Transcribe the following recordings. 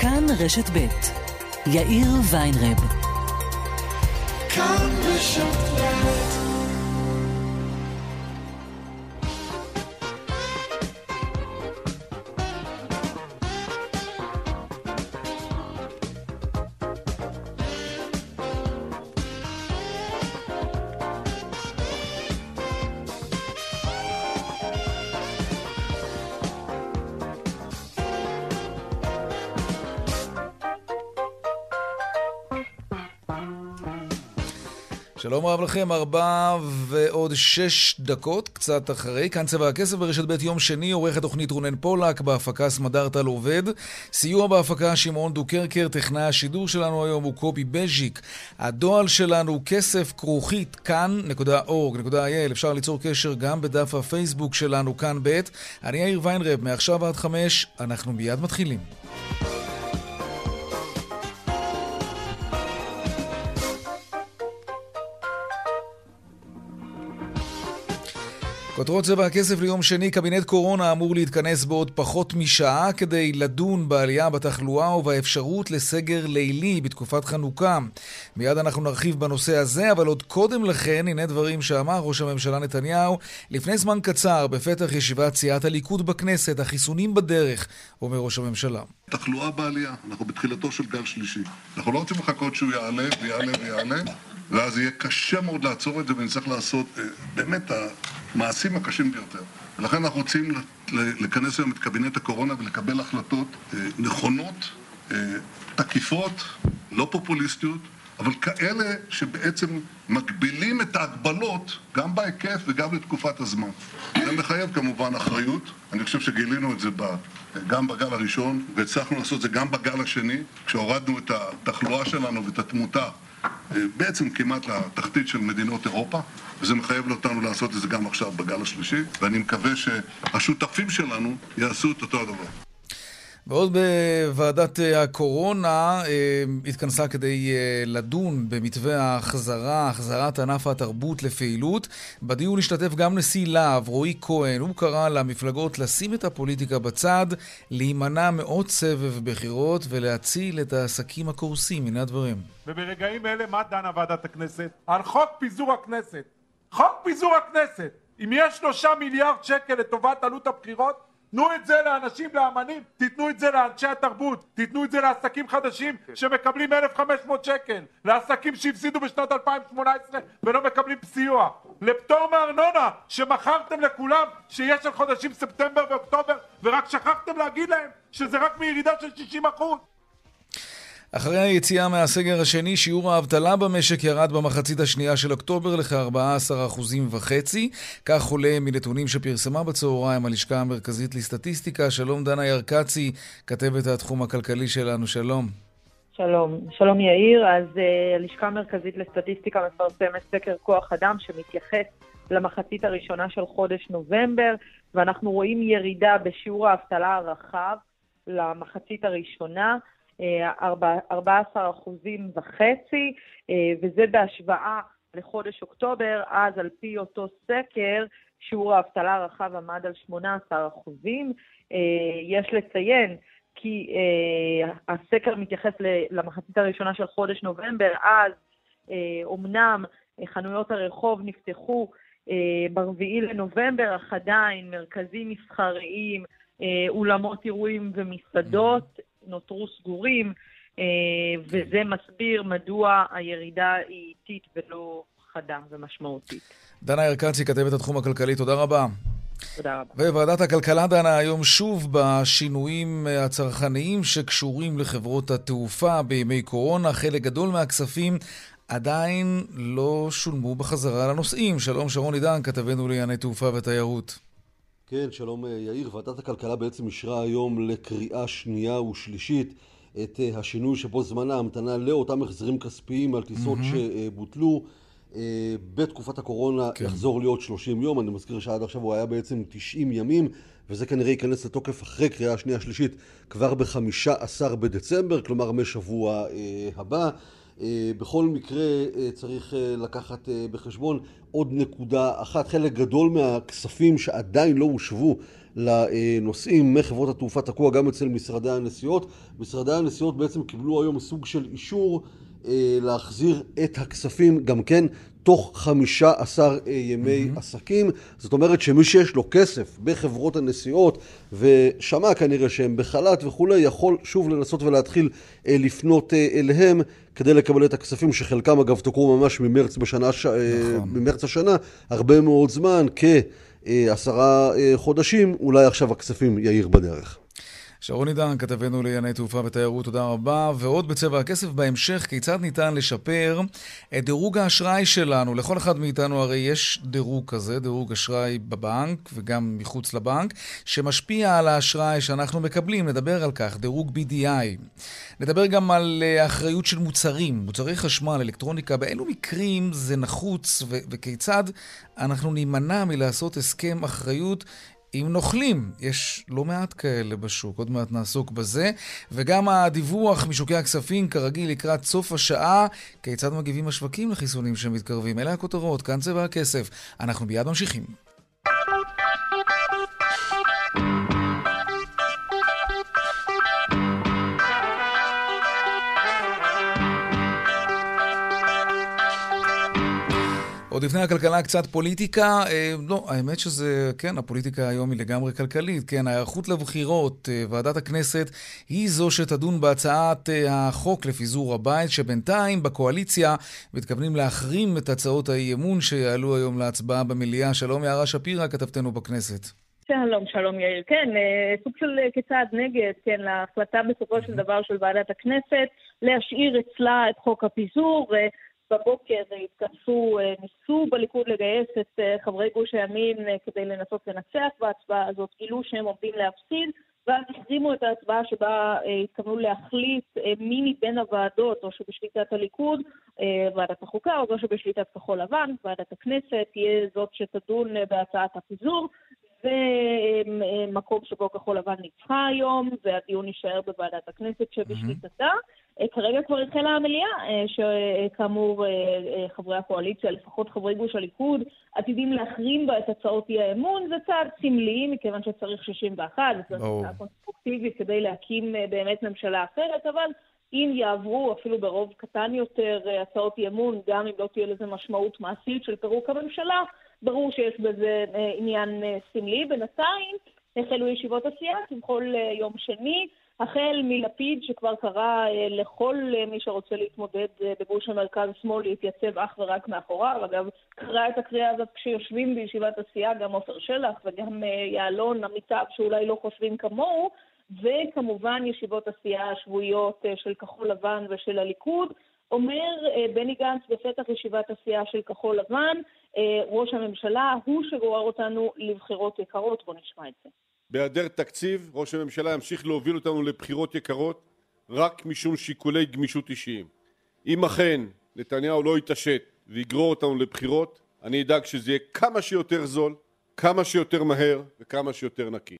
כאן רשת ב' יאיר ויינרב. כאן רשת שלום רב לכם, ארבע ועוד שש דקות, קצת אחרי. כאן צבע הכסף ברשת ב' יום שני, עורך התוכנית רונן פולק, בהפקה סמדארטל עובד. סיוע בהפקה שמעון דוקרקר, טכנאי השידור שלנו היום הוא קובי בז'יק. הדואל שלנו כסף כרוכית כאן.org.il. אפשר ליצור קשר גם בדף הפייסבוק שלנו כאן ב'. אני יאיר ויינרב, מעכשיו עד חמש, אנחנו מיד מתחילים. כותרות צבע הכסף ליום שני, קבינט קורונה אמור להתכנס בעוד פחות משעה כדי לדון בעלייה בתחלואה ובאפשרות לסגר לילי בתקופת חנוכה. מיד אנחנו נרחיב בנושא הזה, אבל עוד קודם לכן, הנה דברים שאמר ראש הממשלה נתניהו לפני זמן קצר בפתח ישיבת סיעת הליכוד בכנסת, החיסונים בדרך, אומר ראש הממשלה. תחלואה בעלייה, אנחנו בתחילתו של גל שלישי. אנחנו לא רוצים לחכות שהוא יעלה ויעלה ויעלה. ואז יהיה קשה מאוד לעצור את זה ונצטרך לעשות אה, באמת המעשים הקשים ביותר. ולכן אנחנו רוצים לכנס היום את קבינט הקורונה ולקבל החלטות אה, נכונות, אה, תקיפות, לא פופוליסטיות, אבל כאלה שבעצם מגבילים את ההגבלות גם בהיקף וגם לתקופת הזמן. זה מחייב כמובן אחריות, אני חושב שגילינו את זה גם בגל הראשון והצלחנו לעשות את זה גם בגל השני, כשהורדנו את התחלואה שלנו ואת התמותה בעצם כמעט לתחתית של מדינות אירופה, וזה מחייב אותנו לעשות את זה גם עכשיו בגל השלישי, ואני מקווה שהשותפים שלנו יעשו את אותו הדבר. ועוד בוועדת הקורונה אה, התכנסה כדי אה, לדון במתווה ההחזרה, החזרת ענף התרבות לפעילות. בדיון השתתף גם נשיא להב, רועי כהן. הוא קרא למפלגות לשים את הפוליטיקה בצד, להימנע מעוד סבב בחירות ולהציל את העסקים הקורסים. הנה הדברים. וברגעים אלה מה דנה ועדת הכנסת? על חוק פיזור הכנסת. חוק פיזור הכנסת! אם יש שלושה מיליארד שקל לטובת עלות הבחירות תנו את זה לאנשים, לאמנים, תיתנו את זה לאנשי התרבות, תיתנו את זה לעסקים חדשים שמקבלים 1,500 שקל, לעסקים שהפסידו בשנת 2018 ולא מקבלים סיוע, לפטור מארנונה שמכרתם לכולם שיש על חודשים ספטמבר ואוקטובר ורק שכחתם להגיד להם שזה רק מירידה של 60 אחוז אחרי היציאה מהסגר השני, שיעור האבטלה במשק ירד במחצית השנייה של אוקטובר לכ-14.5%. כך עולה מנתונים שפרסמה בצהריים הלשכה המרכזית לסטטיסטיקה. שלום דנה ירקצי, כתבת התחום הכלכלי שלנו, שלום. שלום, שלום יאיר. אז uh, הלשכה המרכזית לסטטיסטיקה מפרסמת סקר כוח אדם שמתייחס למחצית הראשונה של חודש נובמבר, ואנחנו רואים ירידה בשיעור האבטלה הרחב למחצית הראשונה. 14 אחוזים וחצי, אה, וזה בהשוואה לחודש אוקטובר, אז על פי אותו סקר, שיעור האבטלה הרחב עמד על 18 אחוזים. אה, יש לציין כי אה, הסקר מתייחס למחצית הראשונה של חודש נובמבר, אז אומנם חנויות הרחוב נפתחו ב-4 לנובמבר, אך עדיין מרכזים מסחריים, אולמות אירועים ומסעדות נותרו סגורים, אה, וזה מסביר מדוע הירידה היא איטית ולא חדה ומשמעותית. דנה ירקצי, כתבת התחום הכלכלי, תודה רבה. תודה רבה. וועדת הכלכלה דנה היום שוב בשינויים הצרכניים שקשורים לחברות התעופה בימי קורונה. חלק גדול מהכספים עדיין לא שולמו בחזרה לנוסעים. שלום שרון עידן, כתבנו לענייני תעופה ותיירות. כן, שלום אה, יאיר. ועדת הכלכלה בעצם אישרה היום לקריאה שנייה ושלישית את אה, השינוי שבו זמן ההמתנה לאותם החזרים כספיים על טיסות mm-hmm. שבוטלו. אה, בתקופת הקורונה כן. יחזור להיות 30 יום, אני מזכיר שעד עכשיו הוא היה בעצם 90 ימים, וזה כנראה ייכנס לתוקף אחרי קריאה שנייה שלישית כבר ב-15 בדצמבר, כלומר משבוע הבא. אה, בכל מקרה אה, צריך אה, לקחת בחשבון עוד נקודה אחת, חלק גדול מהכספים שעדיין לא הושבו לנוסעים מחברות התעופה תקוע גם אצל משרדי הנסיעות. משרדי הנסיעות בעצם קיבלו היום סוג של אישור להחזיר את הכספים גם כן תוך 15 אה, ימי mm-hmm. עסקים. זאת אומרת שמי שיש לו כסף בחברות הנסיעות ושמע כנראה שהם בחל"ת וכולי, יכול שוב לנסות ולהתחיל אה, לפנות אליהם כדי לקבל את הכספים שחלקם אגב תוקעו ממש ממרץ, בשנה, נכון. ממרץ השנה, הרבה מאוד זמן, כעשרה חודשים, אולי עכשיו הכספים יאיר בדרך. שרון עידן, כתבנו לענייני תעופה ותיירות, תודה רבה. ועוד בצבע הכסף בהמשך, כיצד ניתן לשפר את דירוג האשראי שלנו. לכל אחד מאיתנו הרי יש דירוג כזה, דירוג אשראי בבנק וגם מחוץ לבנק, שמשפיע על האשראי שאנחנו מקבלים. נדבר על כך, דירוג BDI. נדבר גם על אה, אחריות של מוצרים, מוצרי חשמל, אלקטרוניקה, באילו מקרים זה נחוץ ו- וכיצד אנחנו נימנע מלעשות הסכם אחריות עם נוכלים. יש לא מעט כאלה בשוק, עוד מעט נעסוק בזה. וגם הדיווח משוקי הכספים, כרגיל, לקראת סוף השעה, כיצד מגיבים השווקים לחיסונים שמתקרבים. אלה הכותרות, כאן צבע הכסף. אנחנו מיד ממשיכים. עוד לפני הכלכלה קצת פוליטיקה. אה, לא, האמת שזה, כן, הפוליטיקה היום היא לגמרי כלכלית. כן, ההיערכות לבחירות, אה, ועדת הכנסת היא זו שתדון בהצעת אה, החוק לפיזור הבית, שבינתיים בקואליציה מתכוונים להחרים את הצעות האי-אמון שיעלו היום להצבעה במליאה. שלום יערה שפירא, כתבתנו בכנסת. שלום, שלום יאיר. כן, סוג של כצעד נגד, כן, להחלטה בסופו של דבר של ועדת הכנסת להשאיר אצלה את חוק הפיזור. בבוקר התכנסו, אה, ניסו בליכוד לגייס את אה, חברי גוש הימין אה, כדי לנסות לנצח בהצבעה הזאת, גילו שהם עומדים להפסיד, ואז החרימו את ההצבעה שבה התכוונו להחליט מי מבין הוועדות, או שבשליטת הליכוד, ועדת החוקה, או זו שבשליטת כחול לבן, ועדת הכנסת, תהיה זאת שתדון בהצעת הפיזור. זה מקום שבו כחול לבן ניצחה היום, והדיון יישאר בוועדת הכנסת שבשליטתה. Mm-hmm. כרגע כבר החלה המליאה, אה, שכאמור אה, חברי הקואליציה, לפחות חברי גוש הליכוד, עתידים להחרים בה את הצעות אי האמון. זה צעד סמלי, מכיוון שצריך 61, זו הצעה קונסטרוקטיבית כדי להקים באמת ממשלה אחרת, אבל אם יעברו אפילו ברוב קטן יותר הצעות אי אמון, גם אם לא תהיה לזה משמעות מעשית של פירוק הממשלה, ברור שיש בזה אה, עניין אה, סמלי. בינתיים החלו ישיבות הסיעה כבכל אה, יום שני, החל מלפיד שכבר קרא לכל מי שרוצה להתמודד בגוש המרכז-שמאל להתייצב אך ורק מאחוריו. אגב, קרא את הקריאה הזאת כשיושבים בישיבת הסיעה גם עופר שלח וגם יעלון, עמיתיו שאולי לא חושבים כמוהו. וכמובן ישיבות הסיעה השבועיות של כחול לבן ושל הליכוד. אומר בני גנץ בפתח ישיבת הסיעה של כחול לבן, אה, ראש הממשלה הוא שגורר אותנו לבחירות יקרות. בואו נשמע את זה. בהיעדר תקציב, ראש הממשלה ימשיך להוביל אותנו לבחירות יקרות רק משום שיקולי גמישות אישיים. אם אכן נתניהו לא יתעשת ויגרור אותנו לבחירות, אני אדאג שזה יהיה כמה שיותר זול, כמה שיותר מהר וכמה שיותר נקי.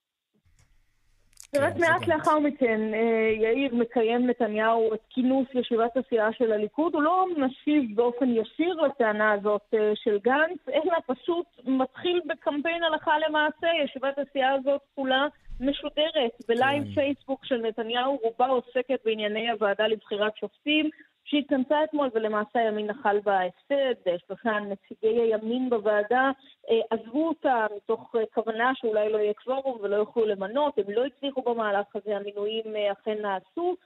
ורק כן, מעט לאחר מכן, אה, יאיר מקיים נתניהו את כינוס ישיבת הסיעה של הליכוד. הוא לא משיב באופן ישיר לטענה הזאת אה, של גנץ, אלא פשוט מתחיל בקמפיין הלכה למעשה. ישיבת הסיעה הזאת כולה משודרת בלייב כן. פייסבוק של נתניהו, רובה עוסקת בענייני הוועדה לבחירת שופטים. שהתכנסה אתמול ולמעשה הימין נחל בה הפסד, שלושה נציגי הימין בוועדה אה, עזבו אותה מתוך אה, כוונה שאולי לא יהיה קוורום ולא יוכלו למנות, הם לא הצליחו במהלך הזה, המינויים אה, אכן נעשו,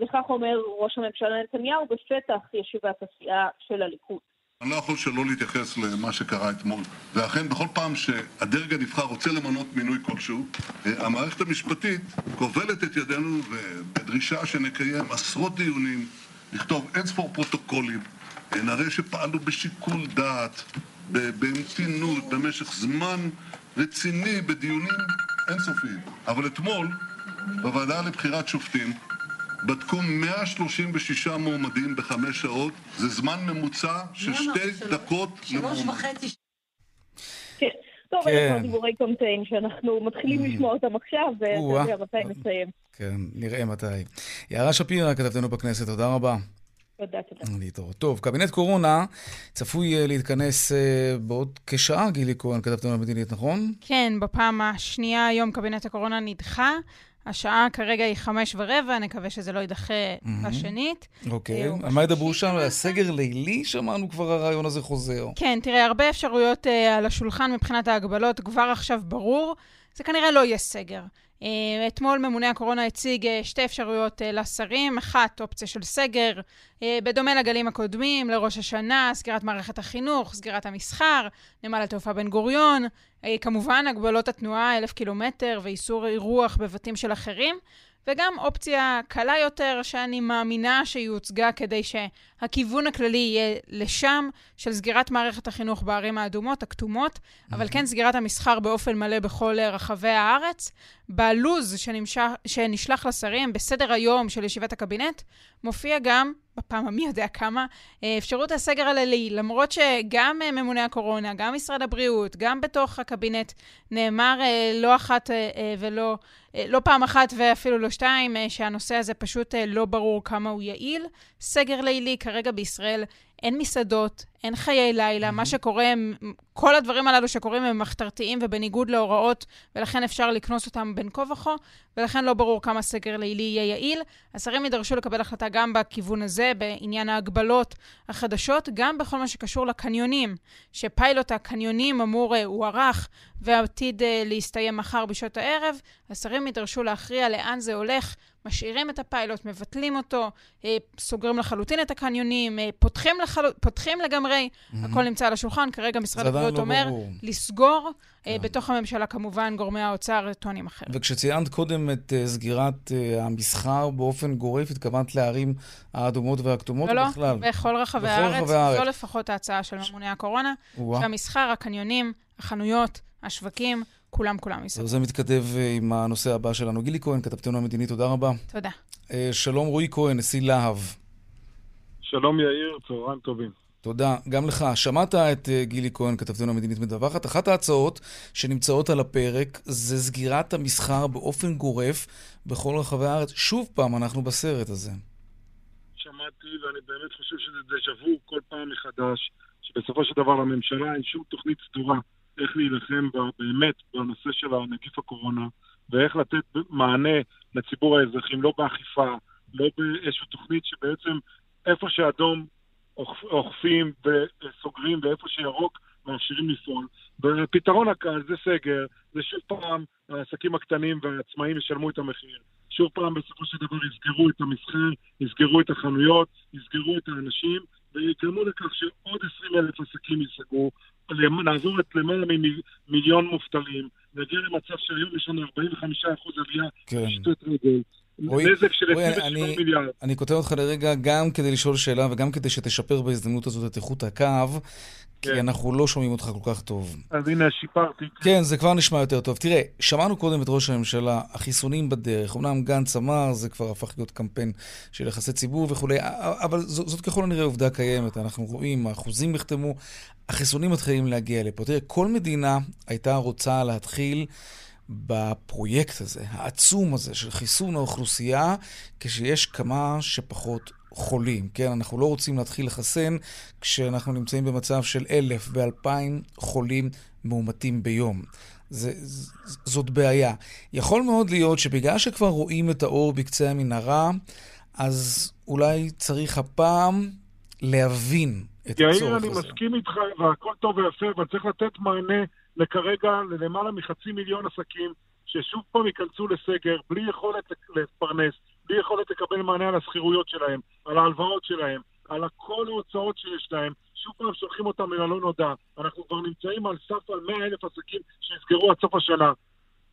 וכך אומר ראש הממשלה נתניהו בפתח ישיבת הסיעה של הליכוד. אני לא יכול שלא להתייחס למה שקרה אתמול. ואכן, בכל פעם שהדרג הנבחר רוצה למנות מינוי כלשהו, המערכת המשפטית כובלת את ידינו בדרישה שנקיים עשרות דיונים, לכתוב אין ספור פרוטוקולים, נראה שפעלנו בשיקול דעת, במתינות, במשך זמן רציני, בדיונים אינסופיים. אבל אתמול, בוועדה לבחירת שופטים, בדקו 136 מועמדים בחמש שעות, זה זמן ממוצע של שתי דקות למועמד. כן. טוב, אלה כבר דיבורי קמפיין שאנחנו מתחילים mm. לשמוע אותם עכשיו, ואתה יודע מתי נסיים. כן, נראה מתי. יערה שפירא, כתבתנו בכנסת, תודה רבה. תודה, תודה. להתראות. טוב, קבינט קורונה צפוי אה, להתכנס אה, בעוד כשעה, גילי כהן, כתבתם על המדינית, נכון? כן, בפעם השנייה היום קבינט הקורונה נדחה. השעה כרגע היא חמש ורבע, נקווה שזה לא יידחה בשנית. אוקיי. אה, על מה ידברו שם? למעשה. סגר לילי? שמענו כבר הרעיון הזה חוזר. כן, תראה, הרבה אפשרויות uh, על השולחן מבחינת ההגבלות, כבר עכשיו ברור, זה כנראה לא יהיה סגר. Uh, אתמול ממונה הקורונה הציג uh, שתי אפשרויות uh, לשרים, אחת, אופציה של סגר, בדומה לגלים הקודמים, לראש השנה, סגירת מערכת החינוך, סגירת המסחר, נמל התעופה בן גוריון, כמובן הגבלות התנועה, אלף קילומטר, ואיסור אירוח בבתים של אחרים. וגם אופציה קלה יותר, שאני מאמינה שהיא הוצגה כדי שהכיוון הכללי יהיה לשם, של סגירת מערכת החינוך בערים האדומות, הכתומות, אבל כן סגירת המסחר באופן מלא בכל רחבי הארץ. בלוז שנמשך, שנשלח לשרים, בסדר היום של ישיבת הקבינט, מופיע גם, בפעם המי יודע כמה, אה, אפשרות הסגר הלילי, למרות שגם אה, ממונה הקורונה, גם משרד הבריאות, גם בתוך הקבינט, נאמר אה, לא אחת ולא, לא פעם אחת ואפילו לא שתיים, אה, שהנושא הזה פשוט אה, לא ברור כמה הוא יעיל. סגר לילי, כרגע בישראל אין מסעדות, אין חיי לילה, מה שקורה, כל הדברים הללו שקורים הם מחתרתיים ובניגוד להוראות, ולכן אפשר לקנוס אותם בין כה וכה, ולכן לא ברור כמה סגר לילי יהיה יעיל. השרים יידרשו לקבל החלטה גם בכיוון הזה, בעניין ההגבלות החדשות, גם בכל מה שקשור לקניונים, שפיילוט הקניונים אמור, אה, הוארך ועתיד אה, להסתיים מחר בשעות הערב. השרים יידרשו להכריע לאן זה הולך, משאירים את הפיילוט, מבטלים אותו, אה, סוגרים לחלוטין את הקניונים, אה, פותחים, לחל... פותחים לגמרי, הכל נמצא על השולחן. כרגע משרד הבריאות לא אומר ברור. לסגור. אה, כן. בתוך הממשלה, כמובן, גורמי האוצר טוענים אחרת. וכשציינת קודם את סגירת המסחר באופן גורף, התכוונת לערים האדומות והכתומות לא, לא, בכלל? בכל רחבי בכל הארץ. רחבי הארץ. זו לפחות ההצעה של ממוני הקורונה. שהמסחר, הקניונים, החנויות, השווקים, כולם כולם יסגרו. זה מתכתב אה, עם הנושא הבא שלנו. גילי כהן, כתבתנו המדינית, תודה רבה. תודה. אה, שלום רועי כהן, נשיא להב. שלום יאיר, צהריים טובים. תודה. גם לך. שמעת את אה, גילי כהן, כתבתנו המדינית מדווחת. אחת ההצעות שנמצאות על הפרק זה סגירת המסחר באופן גורף בכל רחבי הארץ. שוב פעם, אנחנו בסרט הזה. שמעתי, ואני באמת חושב שזה דז'ה וו כל פעם מחדש, שבסופו של דבר לממשלה אין שום תוכנית סדורה איך להילחם באמת בנושא של הנגיף הקורונה, ואיך לתת מענה לציבור האזרחים, לא באכיפה, לא באיזושהי תוכנית שבעצם איפה שאדום אוכ- אוכפים וסוגרים, ואיפה שירוק מאפשרים לפעול. והפתרון הקל זה סגר, זה שוב פעם העסקים הקטנים והעצמאים ישלמו את המחיר. שוב פעם בסופו של דבר יסגרו את המסחר, יסגרו את החנויות, יסגרו את האנשים, ויגרמו לכך שעוד 20 אלף עסקים ייסגרו, למ- נעזור את למעלה ממיליון מובטלים, נגיע למצב שהיום יש לנו 45% עלייה כן. בשטות רגל, רועי, נזק של רועי, 27 אני- מיליארד. אני כותב אותך לרגע גם כדי לשאול שאלה וגם כדי שתשפר בהזדמנות הזאת את איכות הקו, כי כן. אנחנו לא שומעים אותך כל כך טוב. אז הנה, שיפרתי. כן, זה כבר נשמע יותר טוב. תראה, שמענו קודם את ראש הממשלה, החיסונים בדרך. אמנם גנץ אמר, זה כבר הפך להיות קמפיין של יחסי ציבור וכולי, אבל זאת, זאת ככל הנראה עובדה קיימת. אנחנו רואים, האחוזים נחתמו, החיסונים מתחילים להגיע לפה. תראה, כל מדינה הייתה רוצה להתחיל בפרויקט הזה, העצום הזה, של חיסון האוכלוסייה, כשיש כמה שפחות חולים, כן? אנחנו לא רוצים להתחיל לחסן כשאנחנו נמצאים במצב של אלף ואלפיים חולים מאומתים ביום. זה, ז- זאת בעיה. יכול מאוד להיות שבגלל שכבר רואים את האור בקצה המנהרה, אז אולי צריך הפעם להבין את יאיר, הצורך אני הזה. מסכים איתך, והכל טוב ויפה, אבל צריך לתת מענה לכרגע ללמעלה מחצי מיליון עסקים, ששוב פעם ייכנסו לסגר, בלי יכולת לפרנס, בלי יכולת לקבל מענה על השכירויות שלהם, על ההלוואות שלהם, על כל ההוצאות שיש להם. שוב פעם שולחים אותם אל הלא נודע. אנחנו כבר נמצאים על סף על 100 אלף עסקים שיסגרו עד סוף השנה.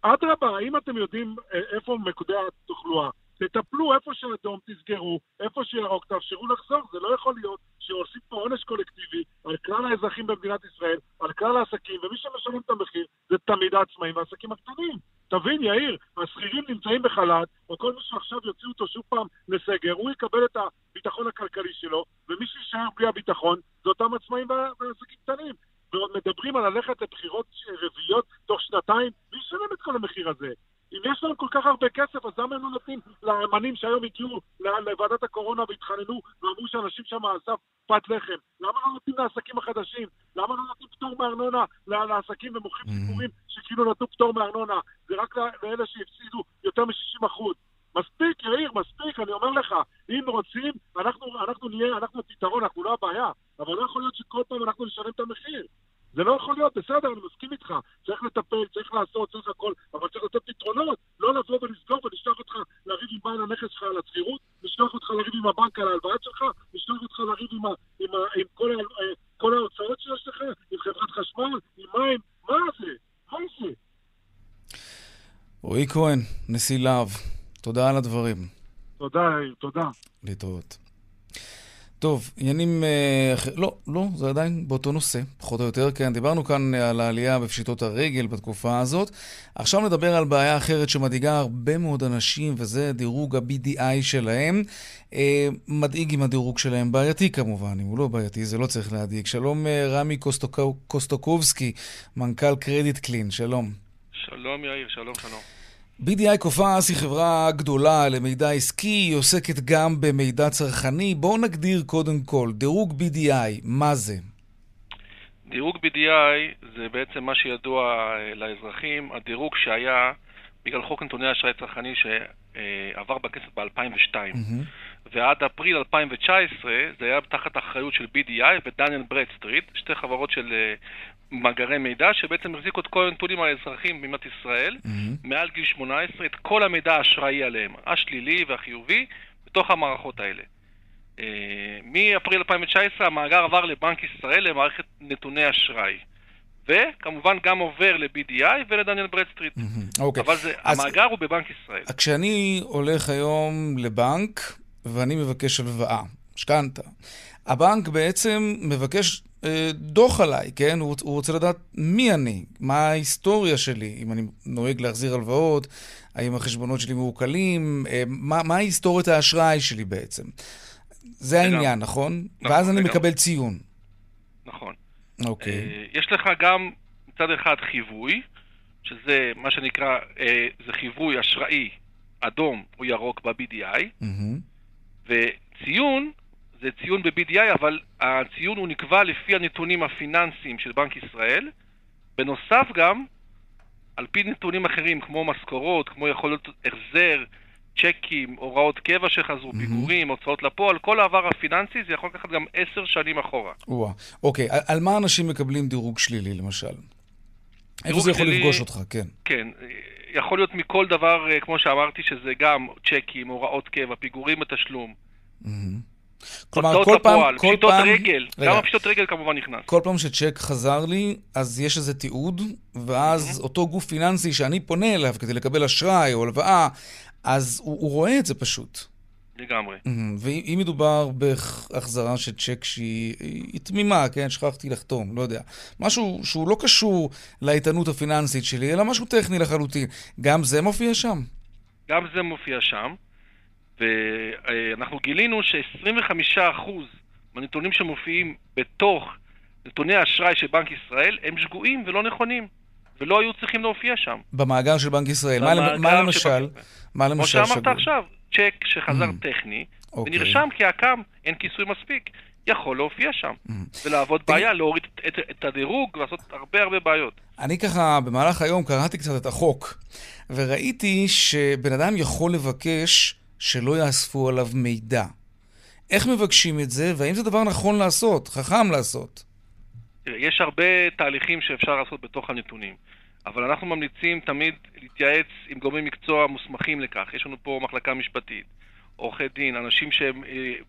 אדרבה, אם אתם יודעים אה, איפה מקודע התחלואה, תטפלו איפה שאדום, תסגרו, איפה שירוק, תאפשרו לחזור. זה לא יכול להיות שעושים פה עונש קולקטיבי על כלל האזרחים במדינת ישראל, על כלל העסקים, ומי שמשלם את המחיר זה תמיד העצמאים והעסקים הקטנים. תבין, יאיר, השכירים נמצאים בחל"ת, או כל מי שעכשיו יוציאו אותו שוב פעם לסגר, הוא יקבל את הביטחון הכלכלי שלו, ומי שיישאר בלי הביטחון זה אותם עצמאים ועסקים קטנים. ועוד מדברים על ללכת לבחירות רביעיות תוך שנתיים, מי ישלם את כל המחיר הזה? להם כל כך הרבה כסף, אז למה הם לא נותנים לאמנים שהיום הגיעו לוועדת הקורונה והתחננו ואמרו שאנשים שם על סף פת לחם? למה לא נותנים לעסקים החדשים? למה לא נותנים פטור מארנונה לעסקים ומוכרים Mhm. סיפורים שכאילו נתנו פטור מארנונה? זה רק לאלה שהפסידו יותר מ-60 אחוז. מספיק, יאיר, מספיק, אני אומר לך, אם רוצים, אנחנו, אנחנו נהיה, אנחנו הפתרון, אנחנו לא הבעיה, אבל לא יכול להיות שכל פעם אנחנו נשלם את המחיר. זה לא יכול להיות, בסדר, אני מסכים איתך, צריך לטפל, צריך לעשות, צריך הכל, אבל צריך לתת פתרונות, לא לבוא ולסגור ולשלוח אותך עם בעל הנכס שלך על השכירות, לשלוח אותך לריב עם הבנק על ההלוואה שלך, לשלוח אותך לריב עם, ה, עם, ה, עם כל, ה, כל ההוצאות שיש לך, עם חברת חשמל, עם מים, מה זה? מה זה? רועי כהן, נשיא להב, תודה על הדברים. תודה, תודה. להתראות. טוב, עניינים... אה, אחר... לא, לא, זה עדיין באותו נושא, פחות או יותר, כן. דיברנו כאן אה, על העלייה בפשיטות הרגל בתקופה הזאת. עכשיו נדבר על בעיה אחרת שמדאיגה הרבה מאוד אנשים, וזה דירוג ה-BDI שלהם. אה, מדאיג אם הדירוג שלהם בעייתי כמובן, אם הוא לא בעייתי זה לא צריך להדאיג. שלום אה, רמי קוסטוק... קוסטוקובסקי, מנכ"ל קרדיט קלין, שלום. שלום יאיר, שלום שלום. BDI Coface היא חברה גדולה למידע עסקי, היא עוסקת גם במידע צרכני. בואו נגדיר קודם כל, דירוג BDI, מה זה? דירוג BDI זה בעצם מה שידוע אה, לאזרחים, הדירוג שהיה בגלל חוק נתוני אשראי צרכני שעבר בכנסת ב-2002. ועד אפריל 2019 זה היה תחת אחריות של BDI ו Dun & Bradstreet, שתי חברות של אה, מאגרי מידע שבעצם החזיקו את כל הנתונים על האזרחים במדינת ישראל, מעל גיל 18, את כל המידע האשראי עליהם, השלילי והחיובי, בתוך המערכות האלה. אה, מאפריל 2019 המאגר עבר לבנק ישראל למערכת נתוני אשראי. וכמובן גם עובר ל-BDI ול Dun & Bradstreet. אוקיי. אבל זה, אז- המאגר הוא בבנק ישראל. כשאני הולך היום לבנק ואני מבקש הלוואה, משכנתה, הבנק בעצם מבקש דוח עליי, כן? הוא, הוא רוצה לדעת מי אני, מה ההיסטוריה שלי, אם אני נוהג להחזיר הלוואות, האם החשבונות שלי מעוקלים, אה, מה, מה היסטוריית האשראי שלי בעצם. זה. העניין, נכון? נכון, ואז אני לגמרי. מקבל ציון. נכון. אוקיי. אה, יש לך גם מצד אחד חיווי, שזה מה שנקרא, אה, זה חיווי אשראי אדום או ירוק ב-BDI, מהמם. וציון זה ציון ב-BDI, אבל הציון הוא נקבע לפי הנתונים הפיננסיים של בנק ישראל. בנוסף גם, על פי נתונים אחרים, כמו משכורות, כמו יכול להיות החזר, צ'קים, הוראות קבע שחזרו, פיגורים, הוצאות לפועל, כל העבר הפיננסי, זה יכול לקחת גם עשר שנים אחורה. וואה. אוקיי, על, על מה אנשים מקבלים דירוג שלילי, למשל? איפה זה יכול שלילי- לפגוש אותך? כן. כן, יכול להיות מכל דבר, אה, כמו שאמרתי, שזה גם צ'קים, הוראות קבע, פיגורים בתשלום. מהמם. כלומר, כל פעם, לפועל, כל פעם, רגל, רגע, גם הפשיטות רגל כמובן נכנס. כל פעם שצ'ק חזר לי, אז יש איזה תיעוד, ואז אותו גוף פיננסי שאני פונה אליו כדי לקבל אשראי או הלוואה, אז הוא, הוא רואה את זה פשוט. לגמרי. מהמם. ואם מדובר בהחזרה של צ'ק שהיא היא תמימה, כן? שכחתי לחתום, לא יודע. משהו שהוא לא קשור לאיתנות הפיננסית שלי, אלא משהו טכני לחלוטין. גם זה מופיע שם? גם זה מופיע שם, ואנחנו גילינו ש-25% מהנתונים שמופיעים בתוך נתוני האשראי של בנק ישראל הם שגויים ולא נכונים, ולא היו צריכים להופיע שם. במאגר של בנק ישראל. מה, במאגר מה של למשל? בנק ישראל. מה כמו למשל שאמרת שגוי? עכשיו, צ'ק שחזר Mm. טכני, אוקיי. ונרשם כהקם, אין כיסוי מספיק, יכול להופיע שם, Mm. ולהוות בעיה, להוריד את, את הדירוג, לעשות הרבה הרבה בעיות. אני ככה, במהלך היום קראתי קצת את החוק, וראיתי שבן אדם יכול לבקש שלא יאספו עליו מידע. איך מבקשים את זה, והאם זה דבר נכון לעשות, חכם לעשות? יש הרבה תהליכים שאפשר לעשות בתוך הנתונים, אבל אנחנו ממליצים תמיד להתייעץ עם גורמי מקצוע מוסמכים לכך. יש לנו פה מחלקה משפטית, עורכי דין, אנשים שהם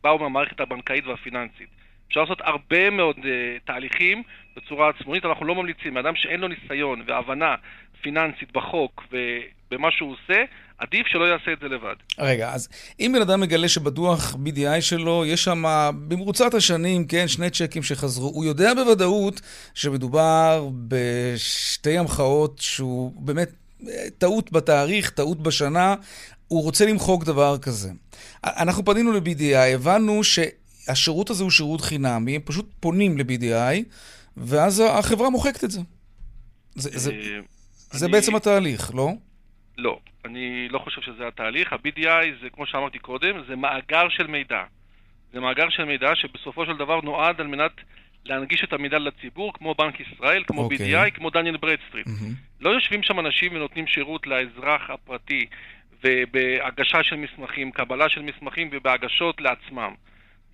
אה, מהמערכת הבנקאית והפיננסית. אפשר לעשות הרבה מאוד אה, תהליכים בצורה עצמונית, אנחנו לא ממליצים. אדם שאין לו ניסיון והבנה פיננסית בחוק ובמה שהוא עושה, עדיף שלא יעשה את זה לבד. רגע, אז אם בן אדם מגלה שבדוח BDI שלו יש שם במרוצת השנים, כן, שני צ'קים שחזרו, הוא יודע בוודאות שמדובר בשתי המחאות שהוא באמת אה, טעות בתאריך, טעות בשנה, הוא רוצה למחוק דבר כזה. אנחנו פנינו ל-BDI, הבנו שהשירות הזה הוא שירות חינמי, הם פשוט פונים ל-BDI, ואז החברה מוחקת את זה. זה, זה, אה, זה אני- בעצם התהליך, לא? לא. אני לא חושב שזה התהליך. ה-BDI זה, כמו שאמרתי קודם, זה מאגר של מידע. זה מאגר של מידע שבסופו של דבר נועד על מנת להנגיש את המידע לציבור, כמו בנק ישראל, כמו okay. אוקיי. BDI, כמו Dun & Bradstreet. מהמם. לא יושבים שם אנשים ונותנים שירות לאזרח הפרטי ובהגשה של מסמכים, קבלה של מסמכים ובהגשות לעצמם.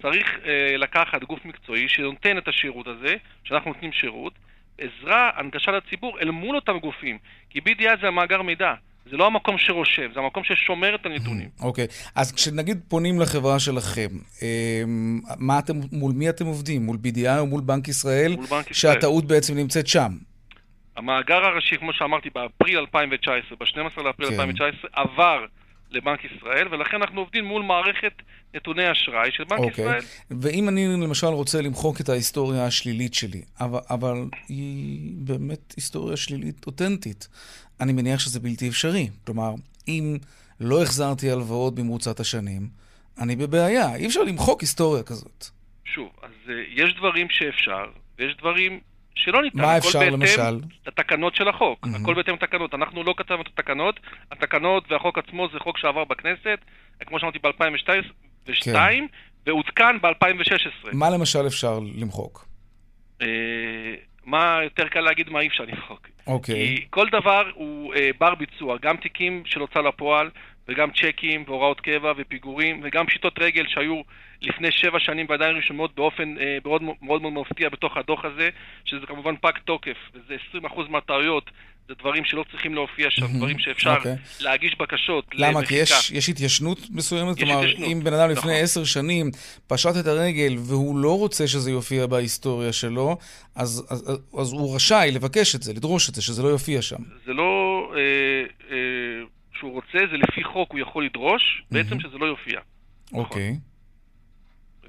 צריך אה, לקחת גוף מקצועי שנותן את השירות הזה, שאנחנו נותנים שירות, עזרה, הנגשה לציבור אל מול אותם גופים. כי BDI זה המאגר מידע, זה לא המקום שרושם, זה המקום ששומר את הנתונים. אוקיי, אז כשנגיד פונים לחברה שלכם, אמ, מה אתם, מול מי אתם עובדים? מול BDI או מול בנק ישראל? מול בנק ישראל. שהטעות בעצם נמצאת שם. המאגר הראשי, כמו שאמרתי, באפריל 2019, ב-12 לאפריל כן. 2019, עבר לבנק ישראל, ולכן אנחנו עובדים מול מערכת נתוני אשראי של בנק אוקיי. ישראל. ואם אני למשל רוצה למחוק את ההיסטוריה השלילית שלי, אבל, אבל היא באמת היסטוריה שלילית אותנטית, אני מניח שזה בלתי אפשרי. כלומר, אם לא החזרתי הלוואות במרוצת השנים, אני בבעיה. אי אפשר למחוק היסטוריה כזאת. שוב, אז uh, יש דברים שאפשר, ויש דברים שלא ניתן. מה אפשר, בהתאם למשל? לתקנות של החוק. מהמם. הכל בהתאם לתקנות. אנחנו לא כתבנו את התקנות. התקנות והחוק עצמו זה חוק שעבר בכנסת, כמו שאמרתי, ב-2002, כן. ועודכן ב-2016. מה למשל אפשר למחוק? אה, מה יותר קל להגיד מה אי אפשר למחוק. אוקיי. כי כל דבר הוא אה, בר ביצוע, גם תיקים של הוצאה לפועל, וגם צ'קים, והוראות קבע, ופיגורים, וגם פשיטות רגל שהיו לפני שבע שנים ועדיין רשומות באופן אה, מאוד מאוד מאוד מפתיע בתוך הדוח הזה, שזה כמובן פג תוקף, וזה 20% מהטעויות, זה דברים שלא צריכים להופיע שם, מהמם, דברים שאפשר אוקיי. להגיש בקשות למה? כי למחיקה. יש, יש התיישנות מסוימת? יש כלומר, התיישנות, אם בן אדם לפני נכון. עשר שנים פשט את הרגל והוא לא רוצה שזה יופיע בהיסטוריה שלו, אז, אז, אז הוא רשאי לבקש את זה, לדרוש את זה, שזה לא יופיע שם. זה לא אה, אה, שהוא רוצה, זה לפי חוק הוא יכול לדרוש, בעצם שזה לא יופיע. נכון. אוקיי.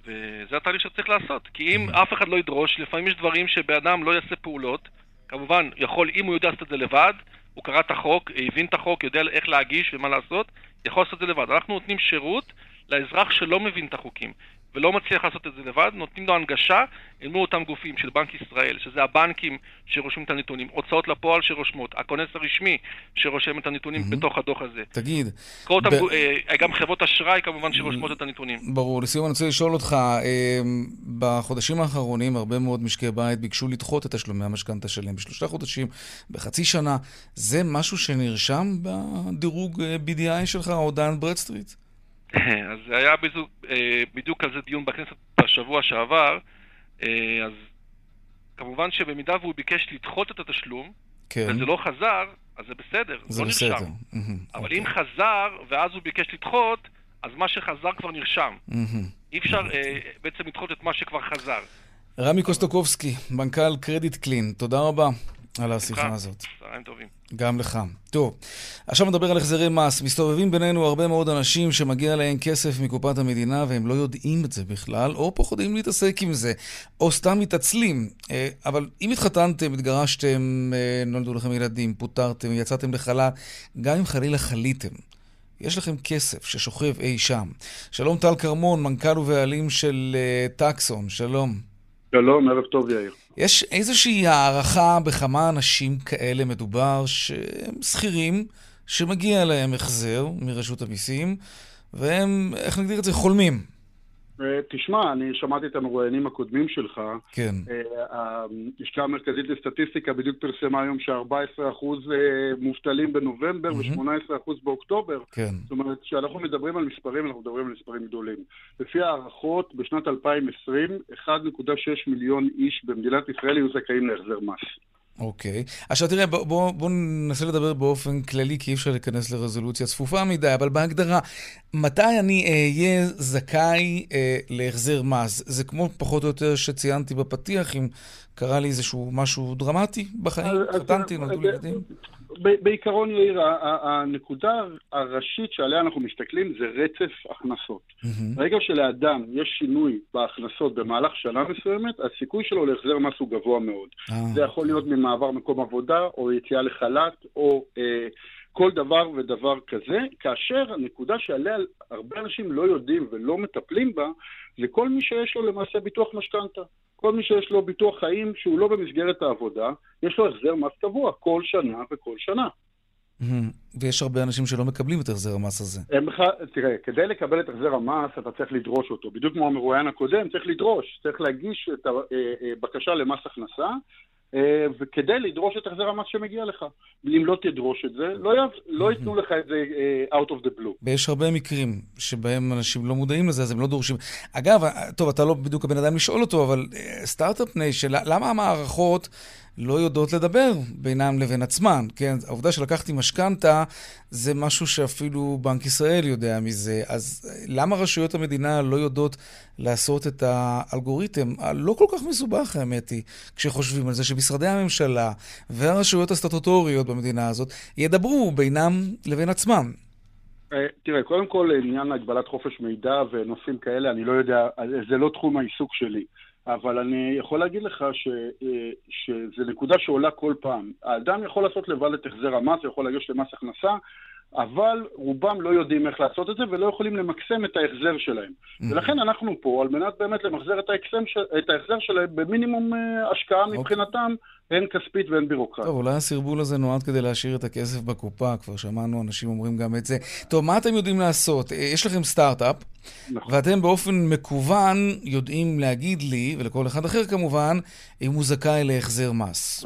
וזה התהליך שצריך לעשות. כי אם אף אחד לא ידרוש, לפעמים יש דברים שבן אדם לא יעשה פעולות. כמובן, יכול, אם הוא יודע לעשות את זה לבד, הוא קרא את החוק, הבין את החוק, יודע איך להגיש ומה לעשות, יכול לעשות את זה לבד. אנחנו נותנים שירות לאזרח שלא מבין את החוקים ולא מצליח לעשות את זה לבד, נותנים לו הנגשה אל מול אותם גופים של בנק ישראל, שזה הבנקים שרושמים את הנתונים, הוצאות לפועל שרושמות, הכונס הרשמי שרושם את הנתונים בתוך הדוח הזה. תגיד, כל אותם, ב- אה, גם חברות אשראי כמובן שרושמות את הנתונים. ברור. לסיום אני רוצה לשאול אותך, אה, בחודשים האחרונים הרבה מאוד משקי בית ביקשו לדחות את תשלומי המשכנתה שלהם בשלושה חודשים, בחצי שנה. זה משהו שנרשם בדירוג אה, BDI שלך או Dun & Bradstreet? אז היה בדיוק, אה, בדיוק על זה דיון בכנסת בשבוע שעבר, אה, אז כמובן שבמידה והוא ביקש לדחות את התשלום, כן. וזה לא חזר, אז זה בסדר, זה לא בסדר. נרשם. מהמם, אבל אוקיי. אם חזר, ואז הוא ביקש לדחות, אז מה שחזר כבר נרשם. מהמם. אי אפשר אה, בעצם לדחות את מה שכבר חזר. רמי קוסטוקובסקי, מנכ"ל קרדיט קלין, תודה רבה על השיחה. הזאת. צהריים טובים. גם לך. טוב, עכשיו נדבר על החזרי מס. מסתובבים בינינו הרבה מאוד אנשים שמגיע להם כסף מקופת המדינה והם לא יודעים את זה בכלל, או פוחדים להתעסק עם זה, או סתם מתעצלים. אה, אבל אם התחתנתם, התגרשתם, אה, נולדו לכם ילדים, פוטרתם, יצאתם לחל"ת, גם אם חלילה חליתם, יש לכם כסף ששוכב אי שם. שלום טל כרמון, מנכ"ל ובעלים של אה, טקסון, שלום. שלום, ערב טוב יאיר. יש איזושהי הערכה בכמה אנשים כאלה מדובר שהם שכירים, שמגיע להם החזר מרשות המיסים, והם, איך נגדיר את זה, חולמים. אה, תשמע, אני שמעתי את המרואיינים הקודמים שלך. כן. אה, הלשכה המרכזית לסטטיסטיקה בדיוק פרסמה היום ש-14% מובטלים בנובמבר ו-18% באוקטובר. כן. זאת אומרת, כשאנחנו מדברים על מספרים, אנחנו מדברים על מספרים גדולים. לפי הערכות, בשנת 2020, 1.6 מיליון איש במדינת ישראל יהיו זכאים להחזר מס. אוקיי. עכשיו תראה, בוא, בוא, בוא ננסה לדבר באופן כללי, כי אי אפשר להיכנס לרזולוציה צפופה מדי, אבל בהגדרה, מתי אני אהיה זכאי אה, להחזר מס? זה כמו פחות או יותר שציינתי בפתיח, אם קרה לי איזשהו משהו דרמטי בחיים, אז- התחתנתי, נולדו לי אה, ילדים. בעיקרון, יאיר, הנקודה הראשית שעליה אנחנו מסתכלים זה רצף הכנסות. ברגע שלאדם יש שינוי בהכנסות במהלך שנה מסוימת, הסיכוי שלו להחזר מס הוא גבוה מאוד. אה, זה יכול להיות ממעבר מקום עבודה, או יציאה לחל"ת, או אה, כל דבר ודבר כזה, כאשר הנקודה שעליה הרבה אנשים לא יודעים ולא מטפלים בה, זה כל מי שיש לו למעשה ביטוח משכנתה. כל מי שיש לו ביטוח חיים שהוא לא במסגרת העבודה, יש לו החזר מס קבוע כל שנה וכל שנה. ויש הרבה אנשים שלא מקבלים את החזר המס הזה. בכלל, תראה, כדי לקבל את החזר המס אתה צריך לדרוש אותו. בדיוק כמו המרואיין הקודם, צריך לדרוש. צריך להגיש את הבקשה למס הכנסה. אה, וכדי לדרוש את החזר המס שמגיע לך. אם לא תדרוש את זה, לא, יב... לא ייתנו לך את זה uh, out of the blue. ויש הרבה מקרים שבהם אנשים לא מודעים לזה, אז הם לא דורשים. אגב, טוב, אתה לא בדיוק הבן אדם לשאול אותו, אבל start-up uh, nation, למה המערכות לא יודעות לדבר בינם לבין עצמן, כן? העובדה שלקחתי משכנתה זה משהו שאפילו בנק ישראל יודע מזה. אז למה רשויות המדינה לא יודעות לעשות את האלגוריתם הלא כל כך מסובך, האמת היא, כשחושבים על זה שמשרדי הממשלה והרשויות הסטטוטוריות במדינה הזאת ידברו בינם לבין עצמם? אה, תראה, קודם כל, לעניין הגבלת חופש מידע ונושאים כאלה, אני לא יודע, זה לא תחום העיסוק שלי. אבל אני יכול להגיד לך ש, אה, שזו נקודה שעולה כל פעם. האדם יכול לעשות לבד את החזר המס, הוא יכול לגשת למס הכנסה, אבל רובם לא יודעים איך לעשות את זה ולא יכולים למקסם את ההחזר שלהם. Mm-hmm. ולכן אנחנו פה על מנת באמת למחזר את, ההקסם, את ההחזר שלהם במינימום uh, השקעה okay. אוקיי. מבחינתם, הן כספית והן בירוקרטית. טוב, אולי הסרבול הזה נועד כדי להשאיר את הכסף בקופה, כבר שמענו אנשים אומרים גם את זה. טוב, מה אתם יודעים לעשות? אה, יש לכם סטארט-אפ, נכון. ואתם באופן מקוון יודעים להגיד לי, ולכל אחד אחר כמובן, אם הוא זכאי להחזר מס.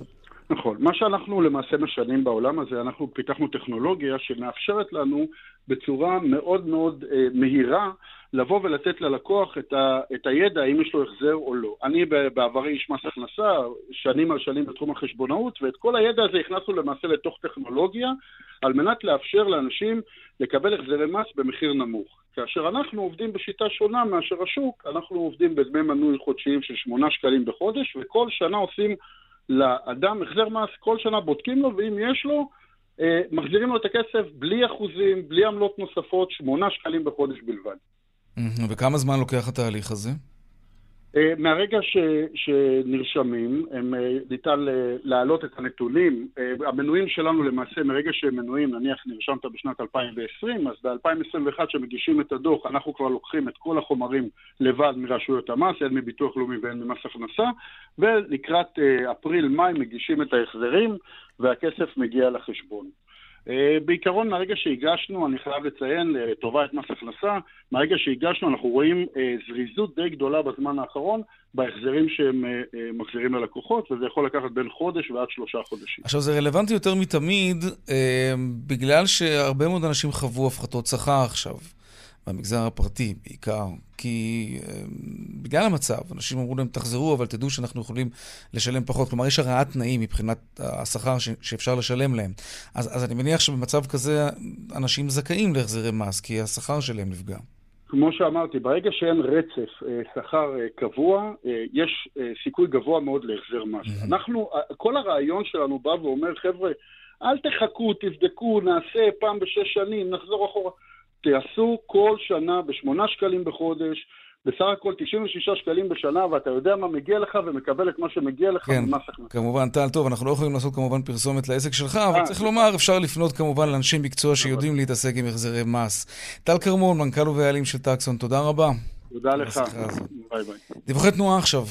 נכון. מה שאנחנו למעשה משנים בעולם הזה, אנחנו פיתחנו טכנולוגיה שמאפשרת לנו בצורה מאוד מאוד אה, מהירה לבוא ולתת ללקוח את, ה, את הידע האם יש לו החזר או לא. אני בעברי איש מס הכנסה, שנים על שנים בתחום החשבונאות, ואת כל הידע הזה הכנסנו למעשה לתוך טכנולוגיה, על מנת לאפשר לאנשים לקבל החזרי מס במחיר נמוך. כאשר אנחנו עובדים בשיטה שונה מאשר השוק, אנחנו עובדים בדמי מנוי חודשיים של 8 שקלים בחודש, וכל שנה עושים לאדם החזר מס, כל שנה בודקים לו, ואם יש לו, אה, מחזירים לו את הכסף בלי אחוזים, בלי עמלות נוספות, שמונה שקלים בחודש בלבד. וכמה זמן לוקח התהליך הזה? אה, מהרגע ש, שנרשמים, הם, אה, ניתן להעלות את הנתונים. אה, המנויים שלנו למעשה, מרגע שהם מנויים, נניח נרשמת בשנת 2020, אז ב-2021 שמגישים את הדוח, אנחנו כבר לוקחים את כל החומרים לבד מרשויות המס, הן מביטוח לאומי והן ממס הכנסה, ולקראת אפריל-מאי מגישים את ההחזרים, והכסף מגיע לחשבון. אה, בעיקרון, מהרגע שהגשנו, אני חייב לציין לטובה את מס הכנסה, מהרגע שהגשנו אנחנו רואים אה, זריזות די גדולה בזמן האחרון בהחזרים שהם אה, מחזירים ללקוחות, וזה יכול לקחת בין חודש ועד שלושה חודשים. עכשיו, זה רלוונטי יותר מתמיד, בגלל שהרבה מאוד אנשים חוו הפחתות שכר עכשיו. במגזר הפרטי בעיקר, כי אה, בגלל המצב, אנשים אמרו להם, תחזרו, אבל תדעו שאנחנו יכולים לשלם פחות. כלומר, יש הרעת תנאים מבחינת השכר ש- שאפשר לשלם להם. אז, אז אני מניח שבמצב כזה אנשים זכאים להחזרי מס, כי השכר שלהם נפגע. כמו שאמרתי, ברגע שאין רצף אה, שכר אה, קבוע, אה, יש סיכוי גבוה מאוד להחזר מס. אנחנו, כל הרעיון שלנו בא ואומר, חבר'ה, אל תחכו, תבדקו, נעשה פעם בשש שנים, נחזור אחורה. תעשו כל שנה בשמונה שקלים בחודש, בסך הכל 96 שקלים בשנה, ואתה יודע מה מגיע לך ומקבל את מה שמגיע לך כן, ממס הכנסה. כמובן, טל, טוב, אנחנו לא יכולים לעשות כמובן פרסומת לעסק שלך, אבל אה, צריך לומר, אפשר לפנות כמובן לאנשי מקצוע שיודעים להתעסק עם החזרי מס. טל כרמון, מנכ"ל ובעלים של טקסון, תודה רבה. תודה לך. ביי ביי. דיווחי תנועה עכשיו.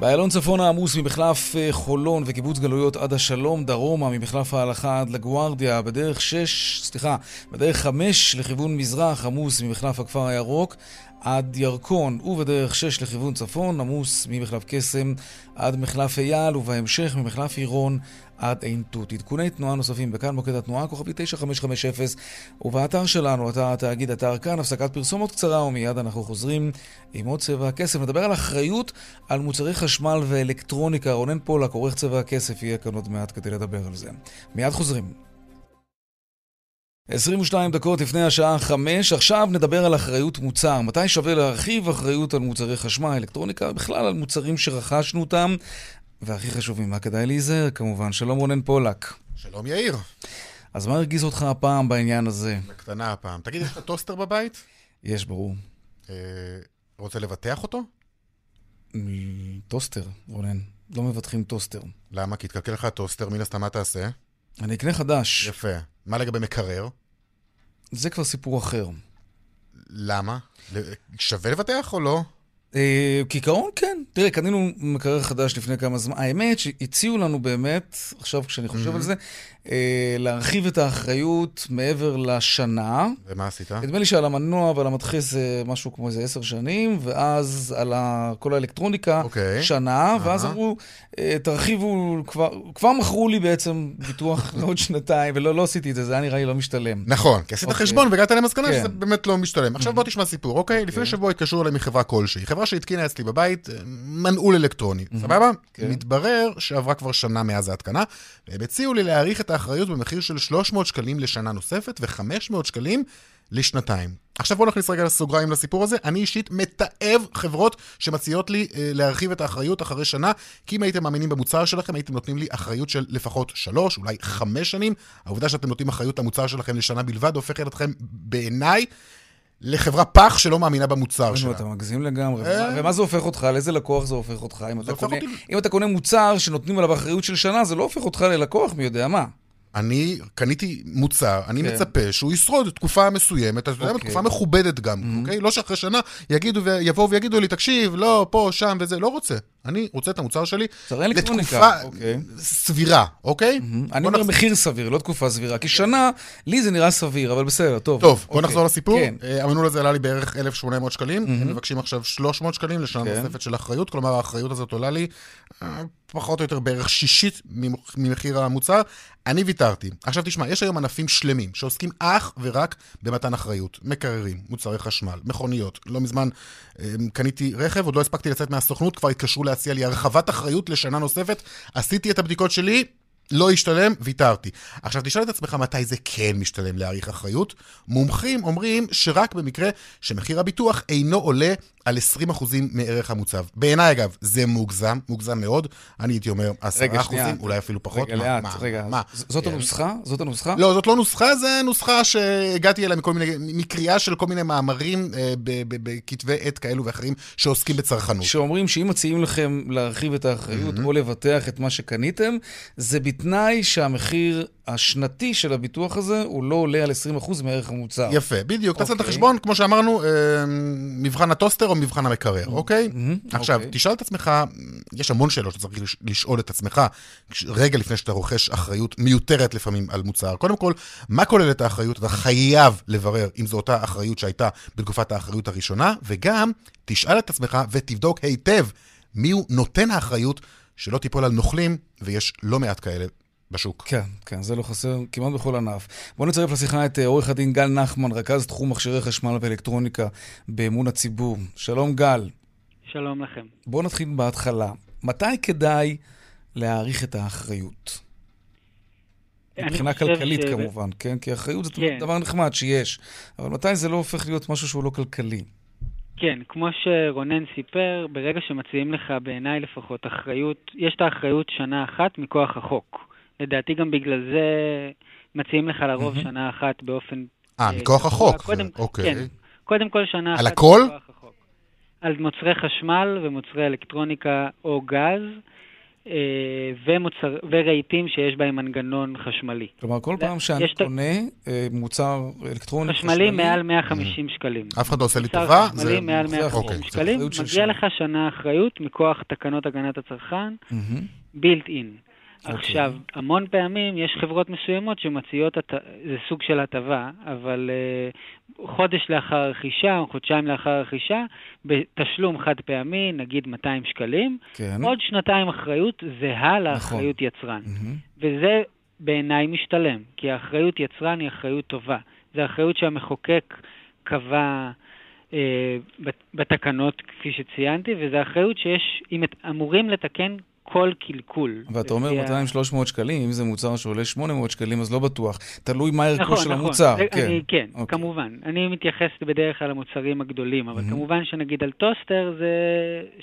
באיילון צפון העמוס ממחלף אה, חולון וקיבוץ גלויות עד השלום, דרומה ממחלף ההלכה עד לגוארדיה, בדרך 6, סליחה, בדרך 5 לכיוון מזרח עמוס ממחלף הכפר הירוק עד ירקון, ובדרך 6 לכיוון צפון עמוס ממחלף קסם עד מחלף אייל, ובהמשך ממחלף עירון עד עין תות. עדכוני תנועה נוספים בכאן מוקד התנועה, כוכבי 9550, ובאתר שלנו, אתר התאגיד, אתר כאן, הפסקת פרסומות קצרה, ומיד אנחנו חוזרים עם עוד צבע הכסף. נדבר על אחריות על מוצרי חשמל ואלקטרוניקה. רונן פולק, עורך צבע הכסף, יהיה כאן עוד מעט כדי לדבר על זה. מיד חוזרים. 22 דקות לפני השעה 5, עכשיו נדבר על אחריות מוצר. מתי שווה להרחיב אחריות על מוצרי חשמל, אלקטרוניקה, בכלל על מוצרים שרכשנו אותם, והכי חשוב, ממה כדאי להיזהר כמובן. שלום רונן פולק. שלום יאיר. אז מה הרגיז אותך הפעם בעניין הזה? בקטנה הפעם. תגיד, יש לך טוסטר בבית? יש, ברור. אה, רוצה לבטח אותו? טוסטר, רונן. לא מבטחים טוסטר. למה? כי יתקלקל לך הטוסטר, מן הסתם מה תעשה? אני אקנה חדש. יפה. מה לגבי מקרר? זה כבר סיפור אחר. למה? שווה לבטח או לא? אה, כעיקרון כן. תראה, קנינו מקרר חדש לפני כמה זמן. האמת שהציעו לנו באמת, עכשיו כשאני חושב על זה, להרחיב את האחריות מעבר לשנה. ומה עשית? נדמה לי שעל המנוע ועל המדחס זה משהו כמו איזה עשר שנים, ואז על ה- כל האלקטרוניקה אוקיי. שנה, ואז אהה. אמרו, אה, תרחיבו, כבר, כבר מכרו לי בעצם ביטוח לעוד שנתיים, ולא לא עשיתי את זה, זה היה נראה לי לא משתלם. נכון, כי עשית אוקיי. חשבון והגעת למסקנה כן. שזה באמת לא משתלם. עכשיו בוא תשמע סיפור, אוקיי? לפני שבוע התקשרו אליי מחברה כלשהי. חברה שהתקינה אצלי בבית אה, מנעול אלקטרוני, סבבה? כן. מתברר שעברה כבר שנה מאז ההתקנה, והם הציעו לי להאריך את האחריות במחיר של 300 שקלים לשנה נוספת ו-500 שקלים לשנתיים. עכשיו בוא נכניס רגע לסוגריים לסיפור הזה. אני אישית מתעב חברות שמציעות לי אה, להרחיב את האחריות אחרי שנה, כי אם הייתם מאמינים במוצר שלכם, הייתם נותנים לי אחריות של לפחות שלוש, אולי חמש שנים. העובדה שאתם נותנים אחריות למוצר שלכם לשנה בלבד, הופכת אתכם בעיניי לחברה פח שלא מאמינה במוצר שלה. אתה מגזים לגמרי. אה. ומה זה הופך אותך? לאיזה לקוח זה הופך אותך? אם אתה קונה מוצר שנותנים עליו אחריות של שנה, זה לא הופך אותך ללקוח מי יודע מה. אני קניתי מוצר, אני כן. מצפה שהוא ישרוד תקופה מסוימת, אתה יודע, אוקיי. תקופה מכובדת גם, אוקיי? לא שאחרי שנה יגידו, ויבואו ויגידו לי, תקשיב, לא, פה, שם וזה, לא רוצה. אני רוצה את המוצר שלי לתקופה אוקיי. סבירה, אוקיי? אני בוא אומר נחזור- מחיר סביר, לא תקופה סבירה. כי שנה, לי זה נראה סביר, אבל בסדר, טוב. טוב, בוא אוקיי. נחזור לסיפור. כן. אה, המנעול הזה עלה לי בערך 1,800 שקלים, הם מבקשים עכשיו 300 שקלים לשנה כן. נוספת של אחריות, כלומר האחריות הזאת עולה לי אה, פחות או יותר בערך שישית ממח- ממחיר המוצר. אני ויתרתי. עכשיו תשמע, יש היום ענפים שלמים שעוסקים אך ורק במתן אחריות. מקררים, מוצרי חשמל, מכוניות. לא מזמן אה, קניתי רכב, עוד לא הספקתי לצאת מהסוכנות, כבר התקשרו להציע לי הרחבת אחריות לשנה נוספת. עשיתי את הבדיקות שלי, לא השתלם, ויתרתי. עכשיו, תשאל את עצמך מתי זה כן משתלם להעריך אחריות. מומחים אומרים שרק במקרה שמחיר הביטוח אינו עולה על 20% מערך המוצב. בעיניי, אגב, זה מוגזם, מוגזם מאוד. אני הייתי אומר 10%, רגע, שנייה. אולי אפילו פחות. רגע, מה- לאט, מה- רגע. מה? זאת כן. הנוסחה? זאת הנוסחה? לא, זאת לא נוסחה, זה נוסחה שהגעתי אליה מכל מיני, מקריאה של כל מיני מאמרים אה, בכתבי עת כאלו ואחרים שעוסקים בצרכנות. שאומרים שאם מציעים לכם להרחיב את האחריות או לבטח את מה שקניתם, זה בתנאי שהמחיר השנתי של הביטוח הזה הוא לא עולה על 20% מערך המוצר. יפה, בדיוק. תעשה את אוקיי. החשבון, כמו שאמרנו, אה, מבחן הטוסטר או מבחן המקרר, אוקיי? מהמם, עכשיו, אוקיי. תשאל את עצמך, יש המון שאלות שצריך לש- לשאול את עצמך רגע לפני שאתה רוכש אחריות מיותרת לפעמים על מוצר. קודם כל, מה כוללת האחריות? אתה חייב לברר אם זו אותה אחריות שהייתה בתקופת האחריות הראשונה, וגם תשאל את עצמך ותבדוק היטב מיהו נותן האחריות, שלא תיפול על נוכלים, ויש לא מעט כאלה בשוק. כן, כן, זה לא חסר כמעט בכל ענף. בואו נצרף לשיחה את אה, עורך הדין גל נחמן, רכז תחום מכשירי חשמל ואלקטרוניקה באמון הציבור. שלום גל. שלום לכם. בואו נתחיל בהתחלה. מתי כדאי להעריך את האחריות? מבחינה כלכלית ש- כמובן, כן? כי אחריות זה כן. דבר נחמד שיש, אבל מתי זה לא הופך להיות משהו שהוא לא כלכלי? כן, כמו שרונן סיפר, ברגע שמציעים לך, בעיניי לפחות, אחריות, יש את האחריות שנה אחת מכוח החוק. לדעתי גם בגלל זה מציעים לך לרוב מהמם. שנה אחת באופן... אה, אה, מכוח. החוק. קודם, אוקיי. כן, קודם כל שנה אחת על הכל? מכוח החוק. על מוצרי חשמל ומוצרי אלקטרוניקה או גז, ומוצר, ורהיטים שיש בהם מנגנון חשמלי. כלומר, כל פעם שאני קונה אה, מוצר אלקטרוני חשמלי מעל 150 שקלים. אף אחד לא עושה לי מוצר טובה, חשמלי זה- מעל אוקיי, 150 זה שקלים, מגיע שנה. לך שנה אחריות מכוח תקנות הגנת הצרכן. בילט אין. אוקיי. עכשיו, המון פעמים יש חברות מסוימות שמציעות, זה סוג של הטבה, אבל uh, חודש לאחר הרכישה או חודשיים לאחר הרכישה, בתשלום חד פעמי, נגיד 200 שקלים, כן. עוד שנתיים אחריות זהה לאחריות יצרן. מהמם. וזה בעיניי משתלם, כי האחריות יצרן היא אחריות טובה. זו אחריות שהמחוקק קבע אה, בת- בתקנות, כפי שציינתי, וזו אחריות שיש, אם את- אמורים לתקן כל קלקול. ואתה אומר לפי ה- 200-300 שקלים, אם זה מוצר שעולה 800 שקלים, אז לא בטוח. תלוי מה ערכו נכון, של נכון. המוצר. זה, כן. אני, כן, אוקיי. כמובן. אני מתייחס בדרך כלל למוצרים הגדולים, אבל מהמם. כמובן שנגיד על טוסטר זה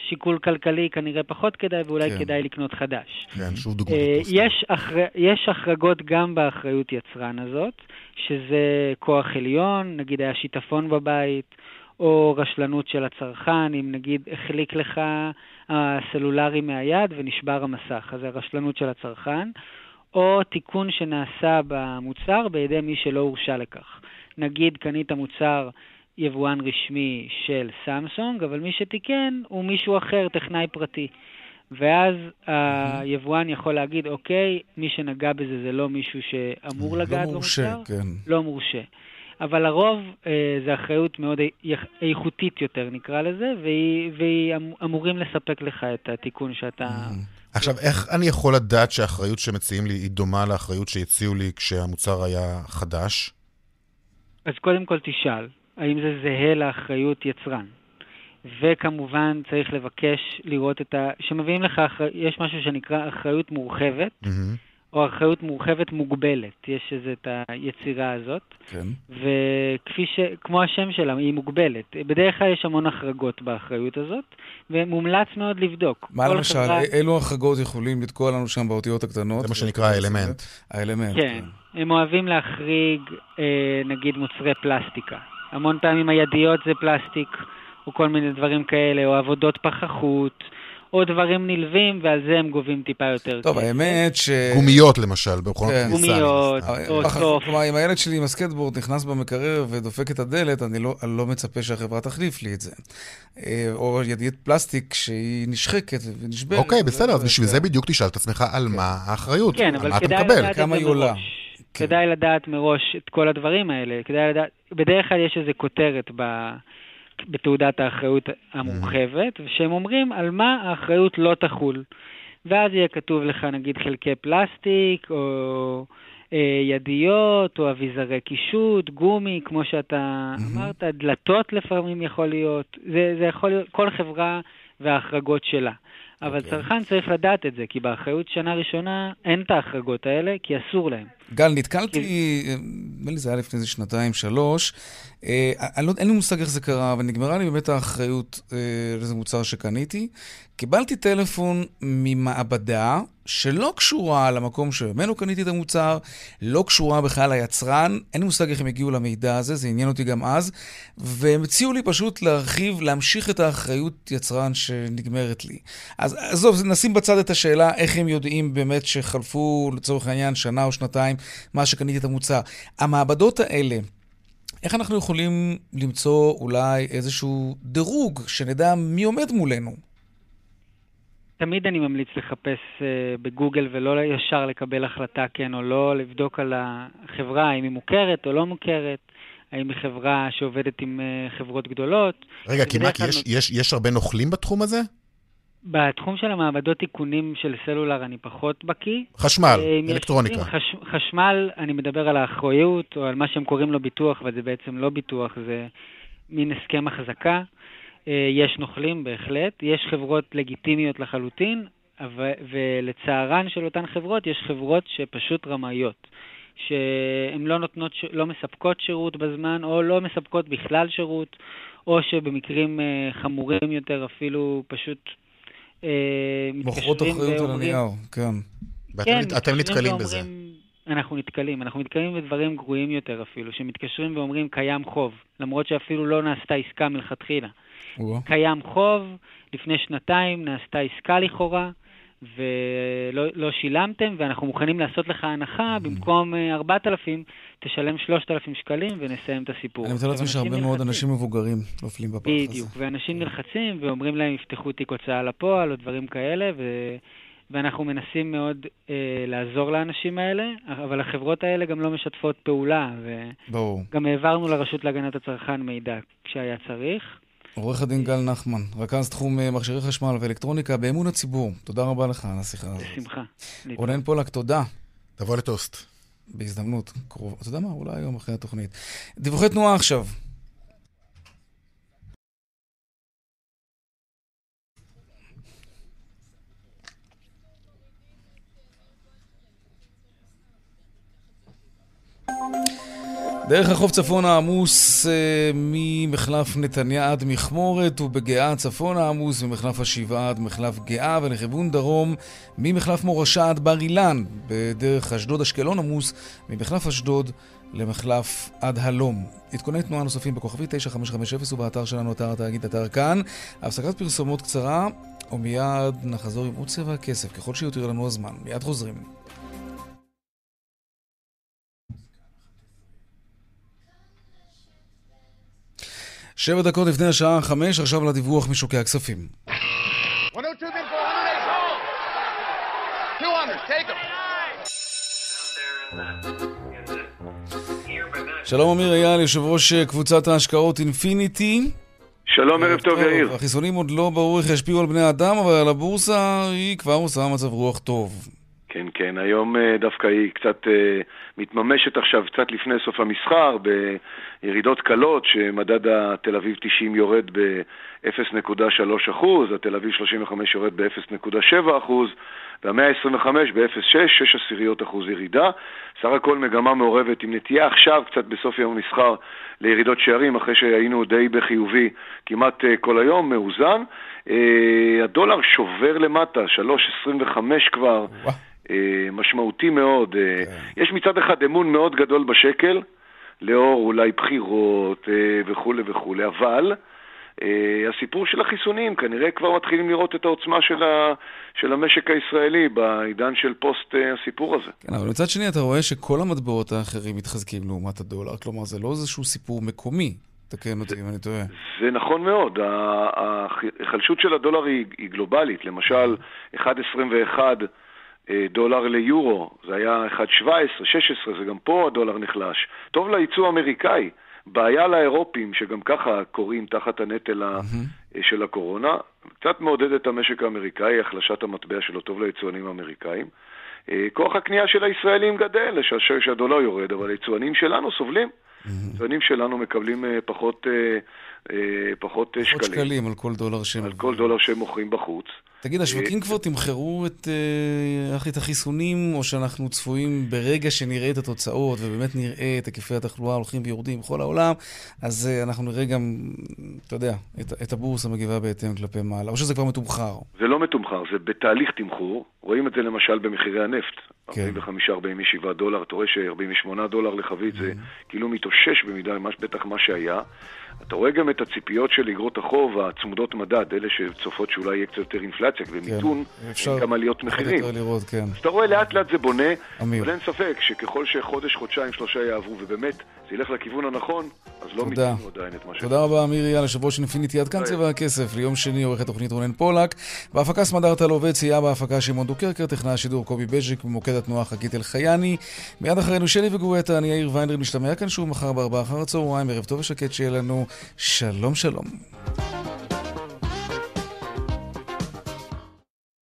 שיקול כלכלי כנראה פחות כדאי, ואולי כן. כדאי לקנות חדש. כן, שוב דוגמא. אה, לטוסטר. יש, אחר... יש החרגות גם באחריות יצרן הזאת, שזה כוח עליון, נגיד היה שיטפון בבית, או רשלנות של הצרכן, אם נגיד החליק לך הסלולרי מהיד ונשבר המסך, אז זה רשלנות של הצרכן, או תיקון שנעשה במוצר בידי מי שלא הורשה לכך. נגיד קנית מוצר יבואן רשמי של סמסונג, אבל מי שתיקן הוא מישהו אחר, טכנאי פרטי. ואז היבואן יכול להגיד, אוקיי, מי שנגע בזה זה לא מישהו שאמור לגעת לא מורשה, במוצר, כן. לא מורשה. אבל לרוב אה, זו אחריות מאוד איכ- איכותית יותר, נקרא לזה, והיא, והיא אמ- אמורים לספק לך את התיקון שאתה... עכשיו, איך אני יכול לדעת שהאחריות שמציעים לי היא דומה לאחריות שהציעו לי כשהמוצר היה חדש? אז קודם כל תשאל, האם זה זהה לאחריות יצרן? וכמובן צריך לבקש לראות את ה... שמביאים לך, אחר... יש משהו שנקרא אחריות מורחבת, מהמם. או אחריות מורחבת מוגבלת. יש איזה את היצירה הזאת. כן. וכפי ש... כמו השם שלה, היא מוגבלת. בדרך כלל יש המון החרגות באחריות הזאת, ומומלץ מאוד לבדוק. מה כל למשל, חברה- אילו החרגות יכולים לתקוע לנו שם באותיות הקטנות? זה מה שנקרא האלמנט. האלמנט, כן. הם אוהבים להחריג, אה, נגיד, מוצרי פלסטיקה. המון פעמים הידיות זה פלסטיק, או כל מיני דברים כאלה, או עבודות פחחות, או דברים נלווים, ועל זה הם גובים טיפה יותר טוב, כסף. האמת ש... גומיות למשל, במכונות כן. כניסה. גומיות, הסתם. או פח- צוף. כלומר, אם הילד שלי עם הסקטבורד נכנס במקרר ודופק את הדלת, אני לא, אני לא מצפה שהחברה תחליף לי את זה. אה, או ידיעת פלסטיק שהיא נשחקת ונשברת. אוקיי, בסדר, אז בשביל זה בדיוק תשאל את עצמך על מה האחריות, כן, על אבל מה אתה כדאי מקבל. לדעת את כמה זה היא עולה. מראש. כן. כדאי לדעת מראש את כל הדברים האלה. כדאי לדעת, בדרך כלל יש איזו כותרת ב... בתעודת האחריות המורחבת, שהם אומרים על מה האחריות לא תחול. ואז יהיה כתוב לך נגיד חלקי פלסטיק, או אה, ידיות, או אביזרי קישוט, גומי, כמו שאתה אמרת, דלתות לפעמים יכול להיות. זה, זה יכול להיות כל חברה וההחרגות שלה. אבל אוקיי. צרכן צריך לדעת את זה, כי באחריות שנה ראשונה אין את ההחרגות האלה, כי אסור להם. גל, נתקלתי, אה, נדמה לי זה היה לפני איזה שנתיים, שלוש. אה, אני לא, אין לי מושג איך זה קרה, אבל נגמרה לי באמת האחריות אה, לאיזה מוצר שקניתי. קיבלתי טלפון ממעבדה שלא קשורה למקום שממנו קניתי את המוצר, לא קשורה בכלל ליצרן, אין לי מושג איך הם הגיעו למידע הזה, זה עניין אותי גם אז, והם הציעו לי פשוט להרחיב, להמשיך את האחריות יצרן שנגמרת לי. אז עזוב, נשים בצד את השאלה איך הם יודעים באמת שחלפו, לצורך העניין, שנה או שנתיים מאז שקניתי את המוצר. המעבדות האלה, איך אנחנו יכולים למצוא אולי איזשהו דירוג, שנדע מי עומד מולנו? תמיד אני ממליץ לחפש uh, בגוגל ולא ישר לקבל החלטה כן או לא, לבדוק על החברה, האם היא מוכרת או לא מוכרת, האם היא חברה שעובדת עם uh, חברות גדולות. רגע, כי מה, כי יש- יש- יש הרבה נוכלים בתחום הזה? בתחום של המעבדות תיקונים של סלולר אני פחות בקיא. חשמל, אה, אלקטרוניקה. חש, חשמל, אני מדבר על האחריות, או על מה שהם קוראים לו ביטוח, אבל זה בעצם לא ביטוח, זה מין הסכם החזקה. אה, יש נוכלים בהחלט, יש חברות לגיטימיות לחלוטין, אבל, ולצערן של אותן חברות, יש חברות שפשוט רמאיות. שהן לא נותנות, לא מספקות שירות בזמן, או לא מספקות בכלל שירות, או שבמקרים אה, חמורים יותר אפילו פשוט מוכרות מתקשרים אחריות על. הנייר, כן. ואתם כן, אתם נתקלים בזה. אנחנו נתקלים, אנחנו נתקלים בדברים גרועים יותר אפילו, שמתקשרים ואומרים קיים חוב, למרות שאפילו לא נעשתה עסקה מלכתחילה. קיים חוב, לפני שנתיים נעשתה עסקה לכאורה, ולא לא שילמתם, ואנחנו מוכנים לעשות לך הנחה, במקום אה, 4,000, תשלם 3,000 שקלים ונסיים את הסיפור. אני מתאר לעצמי שהרבה מאוד. אנשים מבוגרים נופלים בפח הזה. בדיוק, ואנשים נלחצים ואומרים להם יפתחו תיק הוצאה לפועל או דברים כאלה, ו... ואנחנו מנסים מאוד אה, לעזור לאנשים האלה, אבל החברות האלה גם לא משתפות פעולה, ברור. וגם העברנו לרשות להגנת הצרכן מידע כשהיה צריך. עורך הדין גל נחמן, רכז תחום אה, מכשירי חשמל ואלקטרוניקה באמון הציבור. תודה רבה לך על השיחה הזאת. בשמחה. רונן פולק, תודה. תבוא לטוסט. בהזדמנות קרובה. אתה יודע מה? אולי היום אחרי התוכנית. דיווחי תנועה עכשיו. דרך החוף צפונה עמוס אה, ממחלף נתניה עד מכמורת ובגאה צפונה עמוס ממחלף השבעה עד מחלף גאה ולכיוון דרום ממחלף מורשה עד בר אילן בדרך אשדוד אשקלון עמוס ממחלף אשדוד למחלף עד הלום. עדכוני תנועה נוספים בכוכבי 9550 ובאתר שלנו, אתר התאגיד, אתר כאן. הפסקת פרסומות קצרה ומיד נחזור עם עוד צבע הכסף ככל שיותיר לנו הזמן. מיד חוזרים. שבע דקות לפני השעה חמש, עכשיו לדיווח משוקי הכספים. שלום אמיר אייל, יושב ראש קבוצת ההשקעות אינפיניטי. שלום, ערב טוב, יאיר. החיסונים עוד לא ברור איך ישפיעו על בני אדם, אבל על הבורסה היא כבר עושה מצב רוח טוב. כן, כן, היום אה, דווקא היא קצת אה, מתממשת עכשיו, קצת לפני סוף המסחר, בירידות קלות, שמדד התל אביב 90 יורד ב-0.3%, התל אביב 35 יורד ב-0.7%, והמאה ה-25 ב-0.6, 6 עשיריות אחוז ירידה. סך הכל מגמה מעורבת עם נטייה עכשיו, קצת בסוף יום המסחר, לירידות שערים, אחרי שהיינו די בחיובי כמעט uh, כל היום, מאוזן. הדולר שובר למטה, 3.25 כבר, משמעותי מאוד. Uh, okay. יש מצד אחד אמון מאוד גדול בשקל, לאור אולי בחירות uh, וכולי וכולי, אבל... הסיפור של החיסונים, כנראה כבר מתחילים לראות את העוצמה של, ה, של המשק הישראלי בעידן של פוסט הסיפור הזה. כן, אבל מצד שני אתה רואה שכל המטבעות האחרים מתחזקים לעומת הדולר, כלומר זה לא איזשהו סיפור מקומי. תקן אותי אם אני טועה. זה נכון מאוד, ההיחלשות של הדולר היא, היא גלובלית, למשל 1.21 אה, דולר ליורו, זה היה 1.17, 16, זה גם פה הדולר נחלש. טוב לייצוא האמריקאי. בעיה לאירופים, שגם ככה קוראים תחת הנטל mm-hmm. של הקורונה, קצת מעודד את המשק האמריקאי, החלשת המטבע שלו טוב ליצואנים האמריקאים. אה, כוח הקנייה של הישראלים גדל, שהדולר יורד, אבל היצואנים שלנו סובלים. היצואנים שלנו מקבלים אה, פחות, פחות, פחות שקלים. שקלים על כל דולר שהם... על כל דולר שהם מוכרים בחוץ. תגיד, השווקים כבר תמחרו את, uh, את החיסונים, או שאנחנו צפויים ברגע שנראה את התוצאות, ובאמת נראה את היקפי התחלואה הולכים ויורדים בכל העולם, אז uh, אנחנו נראה גם, אתה יודע, את, את הבורסה מגיבה בהתאם כלפי מעלה, או שזה כבר מתומחר? זה לא מתומחר, זה בתהליך תמחור. רואים את זה למשל במחירי הנפט. כן. 45-47 דולר, אתה רואה ש-48 דולר לחבית mm-hmm. זה כאילו מתאושש במידה, בטח מה שהיה. אתה רואה גם את הציפיות של אגרות החוב הצמודות מדד, אלה שצופות שאולי יהיה קצת יותר אינפלציה, ומיתון, אפשר גם עליות מחירים. לראות, כן. אז אתה רואה לאט לאט זה בונה, אמיר. אבל אין ספק שככל שחודש, חודשיים, שלושה יעברו, ובאמת זה ילך לכיוון הנכון, אז לא מיתנו עדיין את מה ש... תודה רבה, אמיר אייל, יושב ראש אינפיניטי, עד כאן צבע הכסף, ליום שני עורכת תוכנית רונן פולק. בהפקה סמדר תל עובד, סייע בהפקה שמעון דוקרקר, טכנאי השידור קובי בז'יק, במוקד התנועה חגית אלחייני. מיד אחרינו שלי וגואטה, אני יאיר ויינר, משתמע כאן שוב מחר בארבעה אחר הצהריים, ערב טוב ושקט שיהיה לנו. שלום שלום.